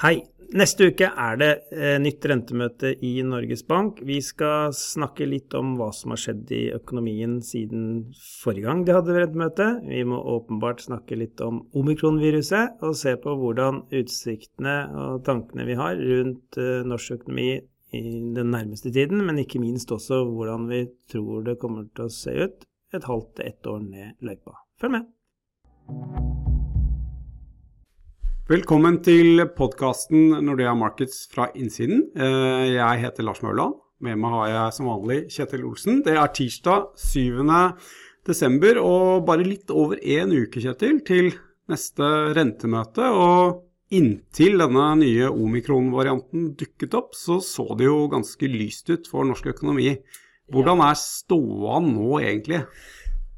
Hei. Neste uke er det eh, nytt rentemøte i Norges Bank. Vi skal snakke litt om hva som har skjedd i økonomien siden forrige gang de hadde rentemøte. Vi må åpenbart snakke litt om omikronviruset og se på hvordan utsiktene og tankene vi har rundt eh, norsk økonomi i den nærmeste tiden, men ikke minst også hvordan vi tror det kommer til å se ut et halvt til ett år ned løypa. Følg med! Velkommen til podkasten Nordea Markets fra innsiden. Eh, jeg heter Lars Mørland. Med meg har jeg som vanlig Kjetil Olsen. Det er tirsdag 7. desember og bare litt over én uke, Kjetil, til neste rentemøte. Og inntil denne nye omikron-varianten dukket opp, så så det jo ganske lyst ut for norsk økonomi. Hvordan er ståa nå, egentlig?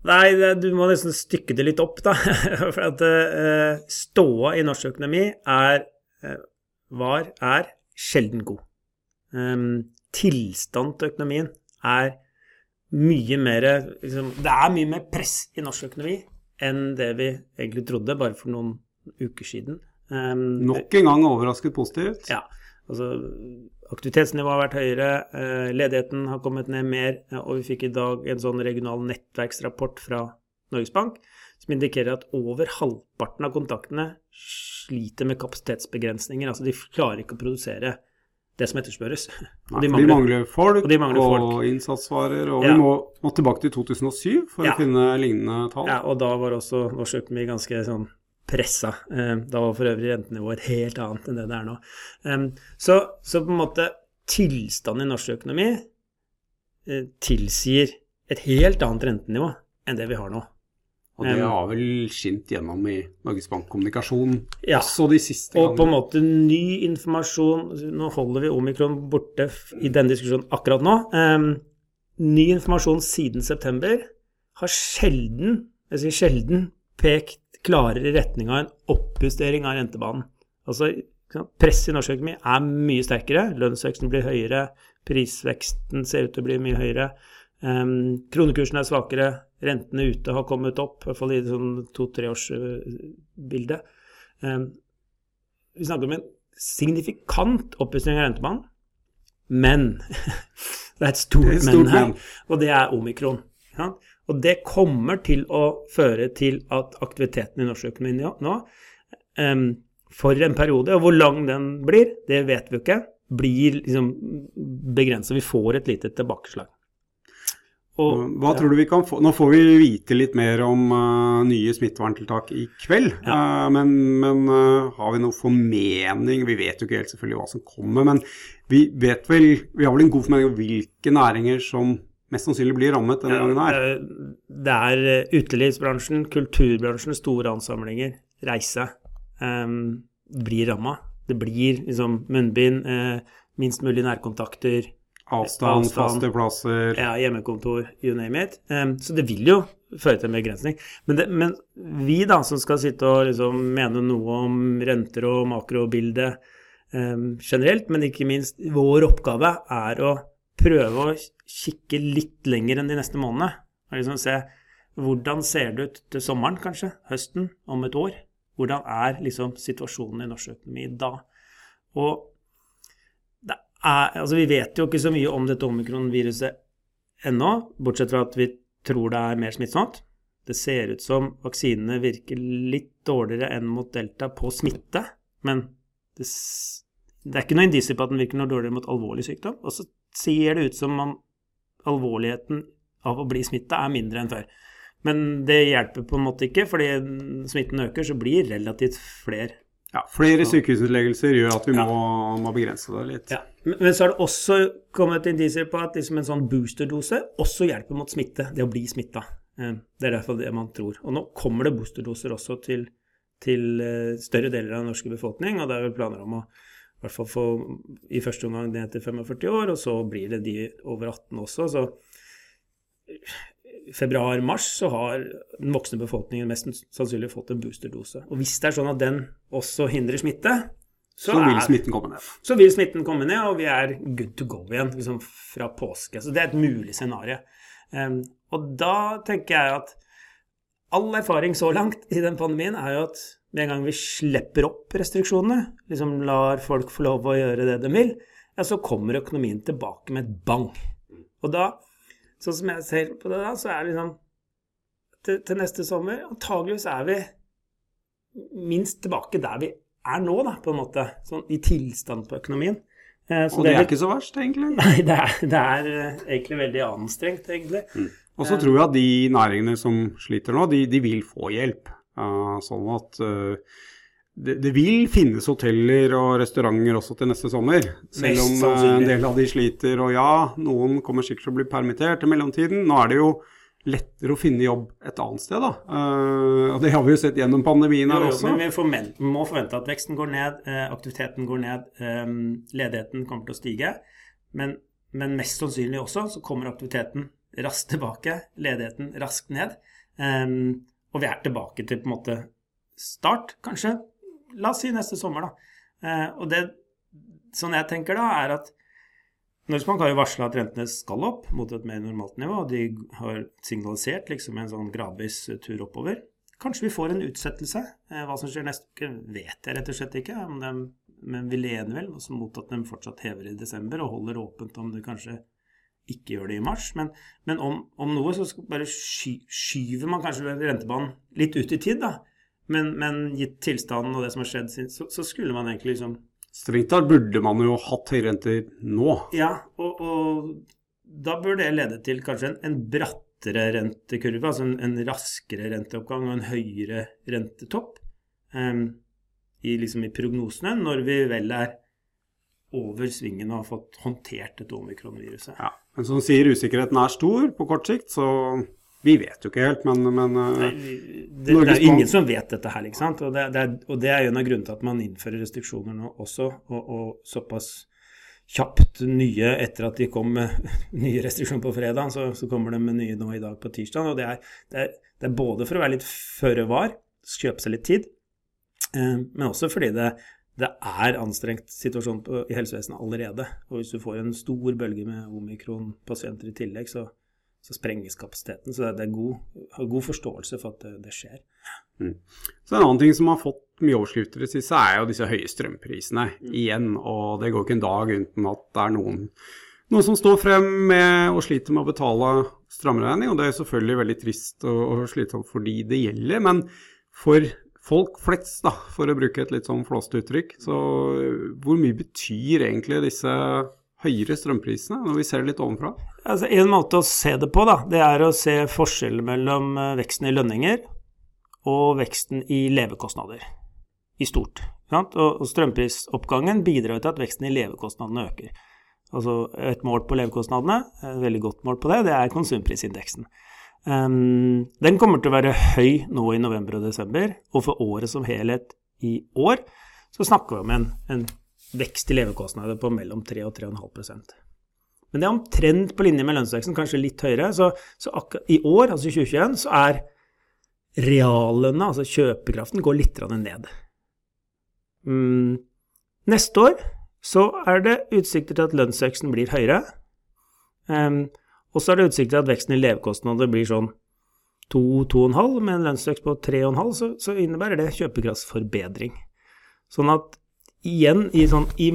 Nei, det, du må nesten stykke det litt opp, da. For at uh, ståa i norsk økonomi er, uh, var, er sjelden god. Um, tilstand til økonomien er mye mer liksom, Det er mye mer press i norsk økonomi enn det vi egentlig trodde bare for noen uker siden. Um, Nok en gang overrasket positivt? Ja. Altså, aktivitetsnivået har vært høyere, eh, ledigheten har kommet ned mer, og vi fikk i dag en sånn regional nettverksrapport fra Norges Bank som indikerer at over halvparten av kontaktene sliter med kapasitetsbegrensninger. Altså de klarer ikke å produsere det som etterspørres. Nei, de, mangler, de mangler folk og, de mangler folk. og innsatsvarer. Og ja. vi må, må, tilbake til 2007 for ja. å finne lignende tall. Ja, og da var også norsk økonomi ganske sånn pressa. Eh, da var for øvrig rentenivået helt annet enn det det er nå. Så, så på en måte tilstanden i norsk økonomi eh, tilsier et helt annet rentenivå enn det vi har nå. Og det har vel skint gjennom i Norges Bank kommunikasjon ja, også de siste gangene. Og på en måte ny informasjon Nå holder vi omikron borte i denne diskusjonen akkurat nå. Um, ny informasjon siden september har sjelden, jeg sier sjelden, pekt klarere i retning av en oppjustering av rentebanen. Altså, Presset i norsk økonomi er mye sterkere. Lønnsveksten blir høyere. Prisveksten ser ut til å bli mye høyere. Um, kronekursen er svakere. Rentene ute har kommet opp, i hvert fall i sånn to-treårsbilde. Um, vi snakker om en signifikant oppjustering av rentebanen, men det er et stort, er et stort men her, og det er omikron. Ja? Og det kommer til å føre til at aktiviteten i norsk økonomi nå, um, for en periode, og hvor lang den blir, det vet vi ikke, blir liksom begrensa. Vi får et lite tilbakeslag. Og, Hva tror du vi kan få? Nå får vi vite litt mer om uh, nye smitteverntiltak i kveld. Ja. Uh, men, men uh, har vi noe formening? Vi vet jo ikke helt selvfølgelig hva som kommer. Men vi vet vel, vi har vel en god formening om hvilke næringer som mest sannsynlig blir rammet denne ja, gangen her? Eh, det er eh, utelivsbransjen, kulturbransjen, store ansamlinger, reise, um, blir ramma. Det blir liksom munnbind, uh, minst mulig nærkontakter. Avstand, avstand, faste plasser. Ja, hjemmekontor, you name it. Um, så det vil jo føre til en begrensning. Men, det, men, vi da, som skal sitte og liksom mene noe om renter og makrobildet um, generelt, men ikke minst vår oppgave er å prøve å kikke litt lenger enn de neste månedene. Liksom se hvordan ser det ut til sommeren, kanskje, høsten, om et år? Hvordan er liksom situasjonen i norsk økonomi da? Og er, altså vi vet jo ikke så mye om dette omikronviruset ennå, bortsett fra at vi tror det er mer smittsomt. Det ser ut som vaksinene virker litt dårligere enn mot delta på smitte, men det, det er ikke noe indisier på at den virker noe dårligere mot alvorlig sykdom. Og så ser det ut som om alvorligheten av å bli smitta er mindre enn før. Men det hjelper på en måte ikke, fordi smitten øker, så blir relativt flere. Ja, Flere sykehusinnleggelser gjør at vi må, ja. må, begrense det litt. Ja. Men så har det også kommet indisier på at liksom en sånn boosterdose også hjelper mot smitte, det å bli smitta. Eh, det er derfor det man tror. Og nå kommer det boosterdoser også til, til eh, større deler av den norske befolkning, og det er vel planer om å i hvert fall for, i første omgang ned til 45 år, og så blir det de over 18 også. Så i februar-mars så har den voksne befolkningen mest sannsynlig fått en boosterdose. Og hvis det er sånn at den også hindrer smitte, så, så vil er, smitten komme ned. Så vil smitten komme ned, og vi er good to go igjen liksom fra påske. Så det er et mulig scenario. Um, og da tenker jeg at all erfaring så langt i den pandemien er jo at med en gang vi slipper opp restriksjonene, liksom lar folk få lov å gjøre det de vil, ja, så kommer økonomien tilbake med et bang. Og da, sånn som jeg ser på det da, så er det liksom til, til neste sommer Antageligvis er vi minst tilbake der vi er nå, da, på en måte. Sånn i tilstand på økonomien. Eh, og det er, ikke så verst, egentlig? Nei, det er, det er eh, egentlig veldig anstrengt, egentlig. Mm. Og så tror jeg at de næringene som sliter nå, de, de vil få hjelp. Sånn at uh, det, det, vil finnes hoteller og restauranter også til neste sommer. Selv om uh, en del av de sliter. Og ja, noen kommer sikkert til å bli permittert i mellomtiden. Nå er det jo lettere å finne jobb et annet sted. Da. Uh, og Det har vi jo sett gjennom pandemien her også. Men vi må forvente at veksten går ned, aktiviteten går ned, um, ledigheten kommer til å stige. Men, men, mest sannsynlig også så kommer aktiviteten raskt tilbake, ledigheten raskt ned. Um, og vi er tilbake til på en måte start, kanskje. La oss si neste sommer, da. Uh, og det sånn jeg tenker da, er at Norges Bank har jo varsla at rentene skal opp mot et mer normalt nivå. og De har signalisert liksom en sånn gradvis tur oppover. Kanskje vi får en utsettelse. Eh, hva som skjer neste uke, vet jeg rett og slett ikke. De, men vi lener vel mot at de fortsatt hever i desember og holder åpent om det kanskje ikke gjør det i mars. Men, men om, om, noe så bare sky, skyver man kanskje rentebanen litt ut i tid, da. Men, men gitt tilstanden og det som har skjedd, så, så skulle man egentlig liksom Strengt tatt burde man jo hatt høyrenter nå. Ja, og, og, da bør det lede til kanskje en, en brattere rentekurve, altså en, en, raskere renteoppgang og en høyere rentetopp um, i, liksom i prognosene, når vi vel er over svingen og har fått håndtert dette omikronviruset. Ja, men som sier usikkerheten er stor på kort sikt, så vi vet jo ikke helt, men, men eh, Nei, det, det, er ingen som vet dette her, ikke sant. Og det, det er, og det er jo en av grunnene til at man innfører restriksjoner nå også, og, og såpass kjapt nye etter at de kom med nye restriksjoner på fredag, så, så, kommer de med nye nå i dag på tirsdag. Og det er, det er, det er både for å være litt føre var, kjøpe seg litt tid, eh, men også fordi det, det er anstrengt situasjon på, i helsevesenet allerede. Og hvis du får en stor bølge med omikron-pasienter i tillegg, så, så sprenges kapasiteten. Så det er god, god forståelse for at det, det skjer. Mm. Så En annen ting som har fått mye overskrifter i det siste, er jo disse høye strømprisene mm. igjen. Og det går ikke en dag uten at det er noen, noen som står frem med og sliter med å betale strømregning. Og det er selvfølgelig veldig trist og, og slitsomt for de det gjelder. Men for folk flest, da, for å bruke et litt sånn flåste uttrykk, så hvor mye betyr egentlig disse høyere strømprisene, når vi ser det litt ovenfra? Altså, en måte å se det på, da, det er å se forskjellen mellom eh, veksten i lønninger og veksten i levekostnader i stort. Og strømprisoppgangen bidrar til at veksten i levekostnadene øker. Altså et mål på levekostnadene, et veldig godt mål på det, det er konsumprisindeksen. Um, den kommer til å være høy nå i november og desember, og for året som helhet i år så snakker vi om en, en vekst i levekostnader på mellom 3 og 3,5% Men det er omtrent på linje med lønnsveksten, kanskje litt høyere. Så, så i år, altså 2021, så er reallønna, altså kjøpekraften, går litt ned. Um, Neste år så er det utsikter til at lønnsveksten blir høyere. Um, og så er det utsikter til at veksten i levekostnader blir sånn 2-2,5, med en lønnsvekst på 3,5, så, så innebærer det kjøpekraftsforbedring. Sånn at igjen i sånn i,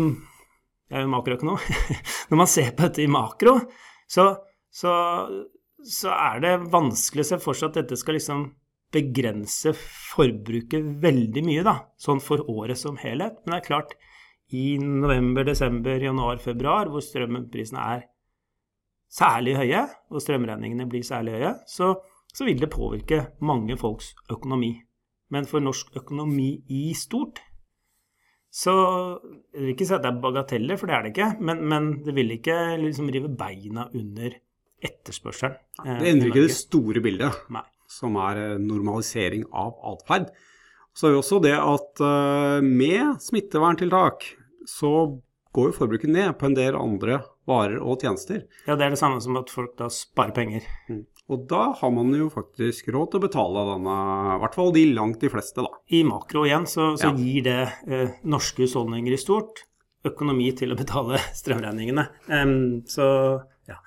Jeg er jo makroøkonom. Når man ser på dette i makro, så, så, så er det vanskelig å se for seg at dette skal liksom begrense forbruket veldig mye, da, sånn for året som helhet. Men det er klart, i november, desember, januar, februar, hvor strømprisene er særlig høye, og strømregningene blir særlig høye, så, så vil det påvirke mange folks økonomi. Men for norsk økonomi i stort så jeg vil ikke si at det er bagateller, for det er det ikke, men, men det vil ikke liksom rive beina under etterspørselen. Eh, det endrer ikke det store bildet, Nei. som er eh, normalisering av atferd. Så er det også det at uh, med smitteverntiltak så går jo forbruket ned på en del andre varer og tjenester. Ja, det er det samme som at folk da sparer penger. Mm. Og da har man jo faktisk råd til å betale denne, i hvert fall de langt de fleste, da. I makro igjen så, så ja. gir det eh, norske husholdninger i stort økonomi til å betale strømregningene. Um, så ja.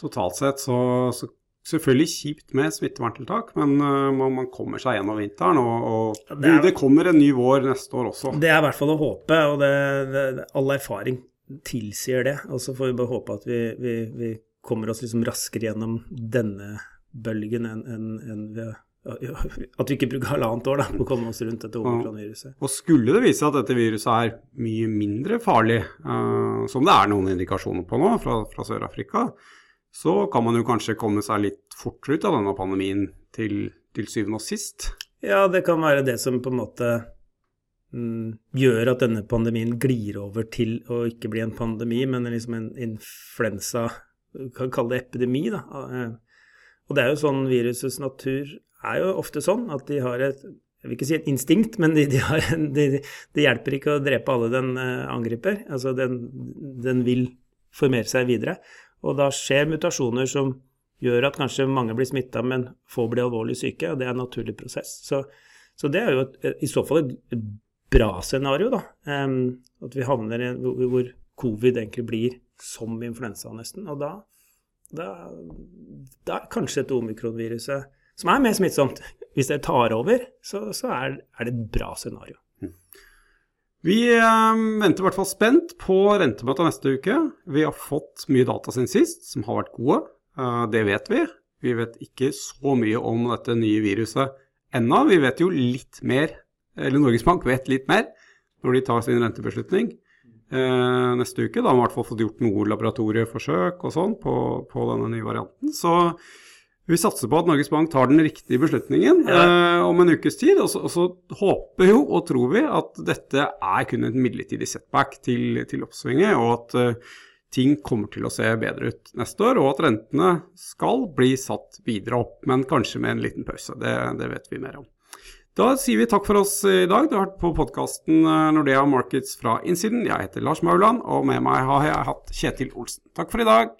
Totalt sett så, så selvfølgelig kjipt med smitteverntiltak, men uh, man, man, kommer seg gjennom vinteren. Og, og det, er, det, kommer en ny vår neste år også. Det er i hvert fall å håpe, og det, det, all erfaring tilsier det. Og så får vi bare håpe at vi, vi, vi kommer oss liksom raskere gjennom denne bølgen enn en, en vi at vi ikke bruker halvannet år da, på å komme oss rundt dette omikron-viruset. Og skulle det vise at dette viruset er mye mindre farlig, uh, som det er noen indikasjoner på nå fra, fra Sør-Afrika, så kan man jo kanskje komme seg litt fortere ut av denne pandemien til, til syvende og sist. Ja, det kan være det som på en måte mm, gjør at denne pandemien glir over til å ikke bli en pandemi, men liksom en influensa, kan kalle det epidemi, da. Eh, og det er jo sånn virusets natur er jo ofte sånn at de har et jeg vil ikke si et instinkt, men de, de de, hjelper ikke å drepe alle den uh, angriper. Altså den, den, vil formere seg videre. Og da skjer mutasjoner som gjør at kanskje mange blir smitta, men få blir alvorlig syke. Og det er en naturlig prosess. Så, så det er jo et, i så fall et bra scenario, da. Um, at vi havner i hvor covid egentlig blir som influensa, nesten. Og da, da, da er kanskje dette omikronviruset som er mer smittsomt. Hvis det tar over, så, så er, er, det et bra scenario. Mm. Vi eh, venter i hvert fall spent på rentemøtet neste uke. Vi har fått mye data siden sist, som har vært gode. Eh, det vet vi. Vi vet ikke så mye om dette nye viruset ennå. Vi vet jo litt mer, eller Norges Bank vet litt mer, når de tar sin rentebeslutning eh, neste uke. Da har vi i hvert fall fått gjort noen laboratorieforsøk og sånn på, på denne nye varianten. Så vi satser på at Norges Bank tar den riktige beslutningen ja. eh, om en ukes tid. Og så, og så, håper jo og tror vi at dette er kun et midlertidig setback til, til oppsvinget, og at eh, ting kommer til å se bedre ut neste år, og at rentene skal bli satt videre opp, men kanskje med en liten pause. Det, det vet vi mer om. Da sier vi takk for oss i dag. Du har hørt på podkasten eh, Nordea Markets fra innsiden. Jeg heter Lars Mauland, og med meg har jeg hatt Kjetil Olsen. Takk for i dag.